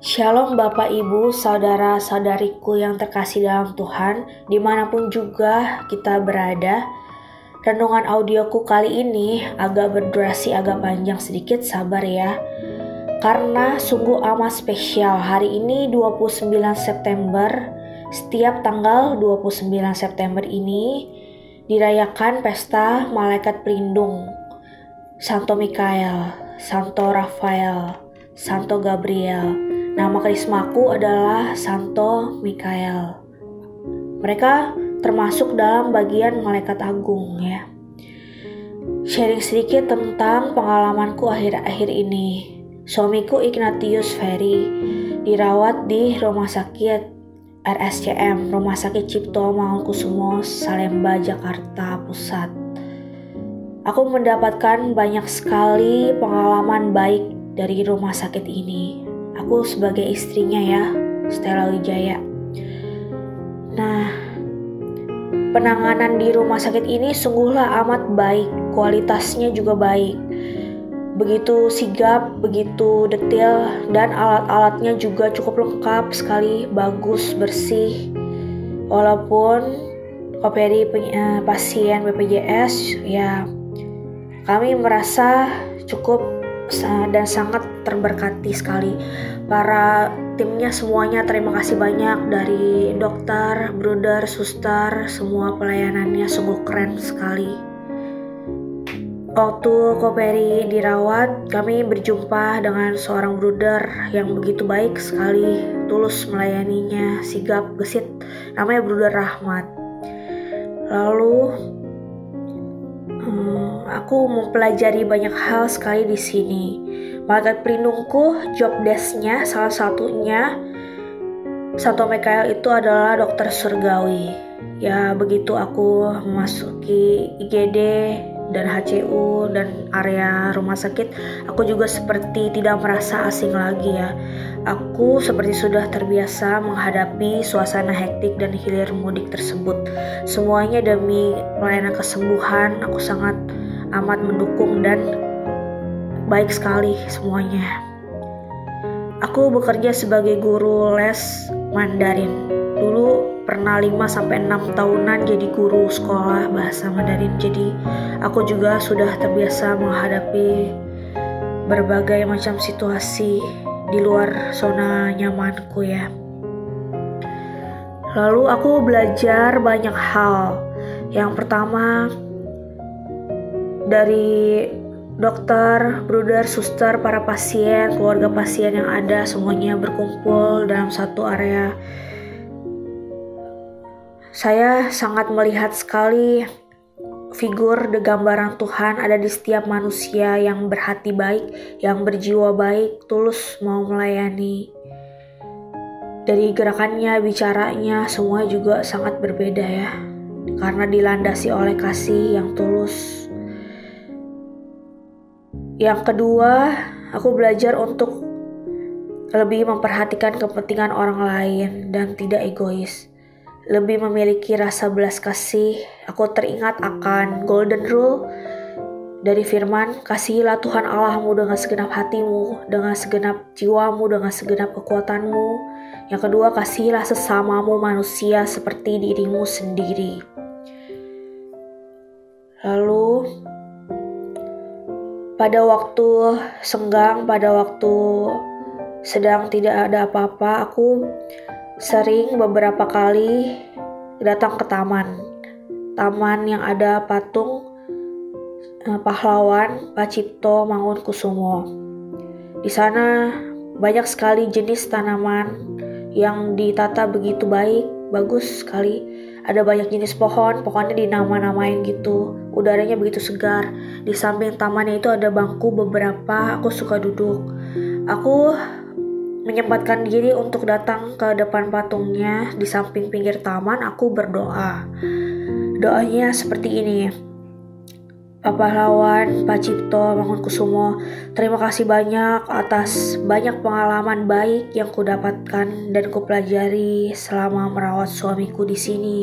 Shalom Bapak Ibu, Saudara-saudariku yang terkasih dalam Tuhan, di mana pun juga kita berada. Renungan audioku kali ini agak berdurasi agak panjang sedikit, sabar ya. Karena sungguh amat spesial, hari ini 29 September, setiap tanggal 29 September ini dirayakan pesta Malaikat Pelindung, Santo Mikael, Santo Rafael, Santo Gabriel, Nama karismaku adalah Santo Mikael. Mereka termasuk dalam bagian malaikat agung ya. Sharing sedikit tentang pengalamanku akhir-akhir ini. Suamiku Ignatius Ferry dirawat di rumah sakit RSCM, Rumah Sakit Cipto Mangunkusumo, Salemba, Jakarta Pusat. Aku mendapatkan banyak sekali pengalaman baik dari rumah sakit ini aku sebagai istrinya ya, Stella Wijaya. Nah, penanganan di rumah sakit ini sungguhlah amat baik, kualitasnya juga baik. Begitu sigap, begitu detail, dan alat-alatnya juga cukup lengkap sekali, bagus, bersih. Walaupun koperi eh, pasien BPJS, ya kami merasa cukup dan sangat terberkati sekali. Para timnya semuanya terima kasih banyak dari dokter, brother, suster, semua pelayanannya sungguh keren sekali. Waktu Koperi dirawat, kami berjumpa dengan seorang brother yang begitu baik sekali, tulus melayaninya, sigap, gesit, namanya brother Rahmat. Lalu Hmm, aku mempelajari banyak hal sekali di sini. Malaikat pelindungku, job desknya salah satunya Santo Mikael itu adalah dokter surgawi. Ya begitu aku memasuki IGD dan HCU dan area rumah sakit, aku juga seperti tidak merasa asing lagi ya. Aku seperti sudah terbiasa menghadapi suasana hektik dan hilir mudik tersebut. Semuanya demi pelayanan kesembuhan, aku sangat amat mendukung dan baik sekali semuanya. Aku bekerja sebagai guru les Mandarin. Dulu pernah 5 sampai 6 tahunan jadi guru sekolah bahasa Mandarin. Jadi aku juga sudah terbiasa menghadapi berbagai macam situasi di luar zona nyamanku ya. Lalu aku belajar banyak hal. Yang pertama dari dokter, brother, suster, para pasien, keluarga pasien yang ada semuanya berkumpul dalam satu area. Saya sangat melihat sekali figur de gambaran Tuhan ada di setiap manusia yang berhati baik, yang berjiwa baik, tulus mau melayani. Dari gerakannya, bicaranya, semua juga sangat berbeda ya. Karena dilandasi oleh kasih yang tulus. Yang kedua, aku belajar untuk lebih memperhatikan kepentingan orang lain dan tidak egois lebih memiliki rasa belas kasih, aku teringat akan golden rule dari firman, kasihilah Tuhan Allahmu dengan segenap hatimu, dengan segenap jiwamu, dengan segenap kekuatanmu. Yang kedua, kasihilah sesamamu manusia seperti dirimu sendiri. Lalu, pada waktu senggang, pada waktu sedang tidak ada apa-apa, aku sering beberapa kali datang ke taman. Taman yang ada patung eh, pahlawan Pacipto Mangunkusumo. Di sana banyak sekali jenis tanaman yang ditata begitu baik, bagus sekali. Ada banyak jenis pohon, pohonnya dinama-namain gitu. Udaranya begitu segar. Di samping tamannya itu ada bangku beberapa, aku suka duduk. Aku menyempatkan diri untuk datang ke depan patungnya di samping pinggir taman, aku berdoa. Doanya seperti ini. Bapak Lawan, Pak Cipto, Mangunkusumo, terima kasih banyak atas banyak pengalaman baik yang kudapatkan dan kupelajari selama merawat suamiku di sini.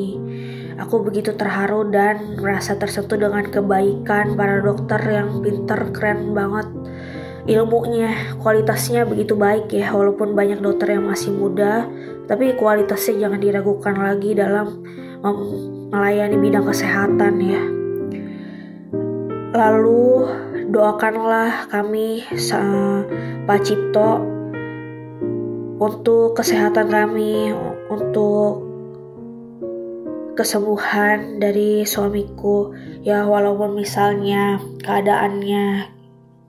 Aku begitu terharu dan merasa tersentuh dengan kebaikan para dokter yang pinter, keren banget. Ilmunya kualitasnya begitu baik ya walaupun banyak dokter yang masih muda. Tapi kualitasnya jangan diragukan lagi dalam melayani bidang kesehatan ya. Lalu doakanlah kami Pak Cipto untuk kesehatan kami untuk kesembuhan dari suamiku ya walaupun misalnya keadaannya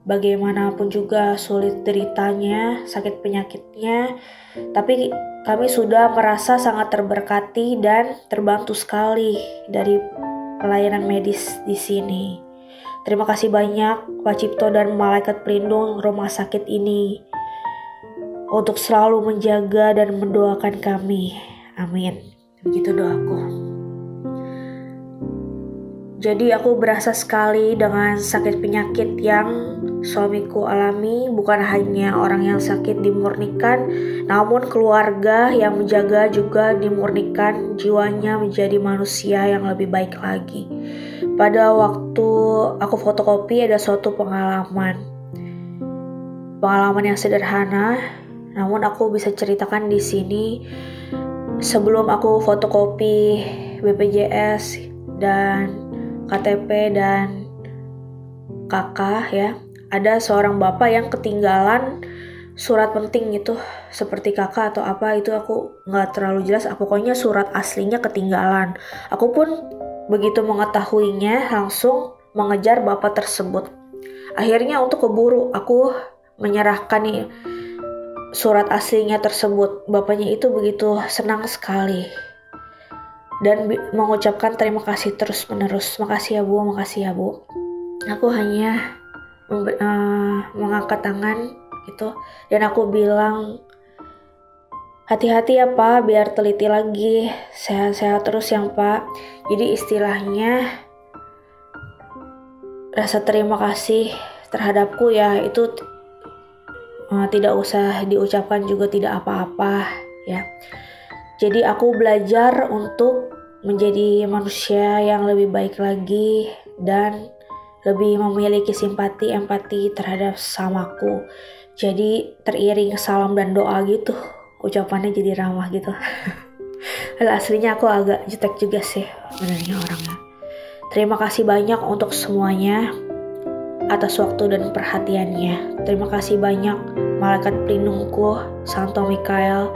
bagaimanapun juga sulit deritanya, sakit penyakitnya, tapi kami sudah merasa sangat terberkati dan terbantu sekali dari pelayanan medis di sini. Terima kasih banyak Pak Cipto dan malaikat pelindung rumah sakit ini untuk selalu menjaga dan mendoakan kami. Amin. Begitu doaku. Jadi aku berasa sekali dengan sakit penyakit yang suamiku alami bukan hanya orang yang sakit dimurnikan namun keluarga yang menjaga juga dimurnikan jiwanya menjadi manusia yang lebih baik lagi. Pada waktu aku fotokopi ada suatu pengalaman. Pengalaman yang sederhana namun aku bisa ceritakan di sini sebelum aku fotokopi BPJS dan KTP dan kakak ya. Ada seorang bapak yang ketinggalan surat penting itu seperti kakak atau apa itu aku nggak terlalu jelas. Aku pokoknya surat aslinya ketinggalan. Aku pun begitu mengetahuinya langsung mengejar bapak tersebut. Akhirnya untuk keburu aku menyerahkan nih surat aslinya tersebut. Bapaknya itu begitu senang sekali dan mengucapkan terima kasih terus menerus. Makasih ya Bu, makasih ya Bu. Aku hanya uh, mengangkat tangan gitu dan aku bilang hati-hati ya Pak, biar teliti lagi, sehat-sehat terus yang Pak. Jadi istilahnya rasa terima kasih terhadapku ya itu uh, tidak usah diucapkan juga tidak apa-apa ya. Jadi aku belajar untuk menjadi manusia yang lebih baik lagi dan lebih memiliki simpati empati terhadap samaku. Jadi teriring salam dan doa gitu. Ucapannya jadi ramah gitu. Hal aslinya aku agak jutek juga sih sebenarnya orangnya. Terima kasih banyak untuk semuanya atas waktu dan perhatiannya. Terima kasih banyak malaikat pelindungku, Santo Mikael,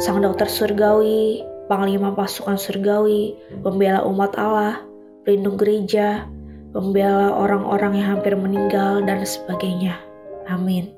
sang dokter surgawi, panglima pasukan surgawi, pembela umat Allah, pelindung gereja, pembela orang-orang yang hampir meninggal, dan sebagainya. Amin.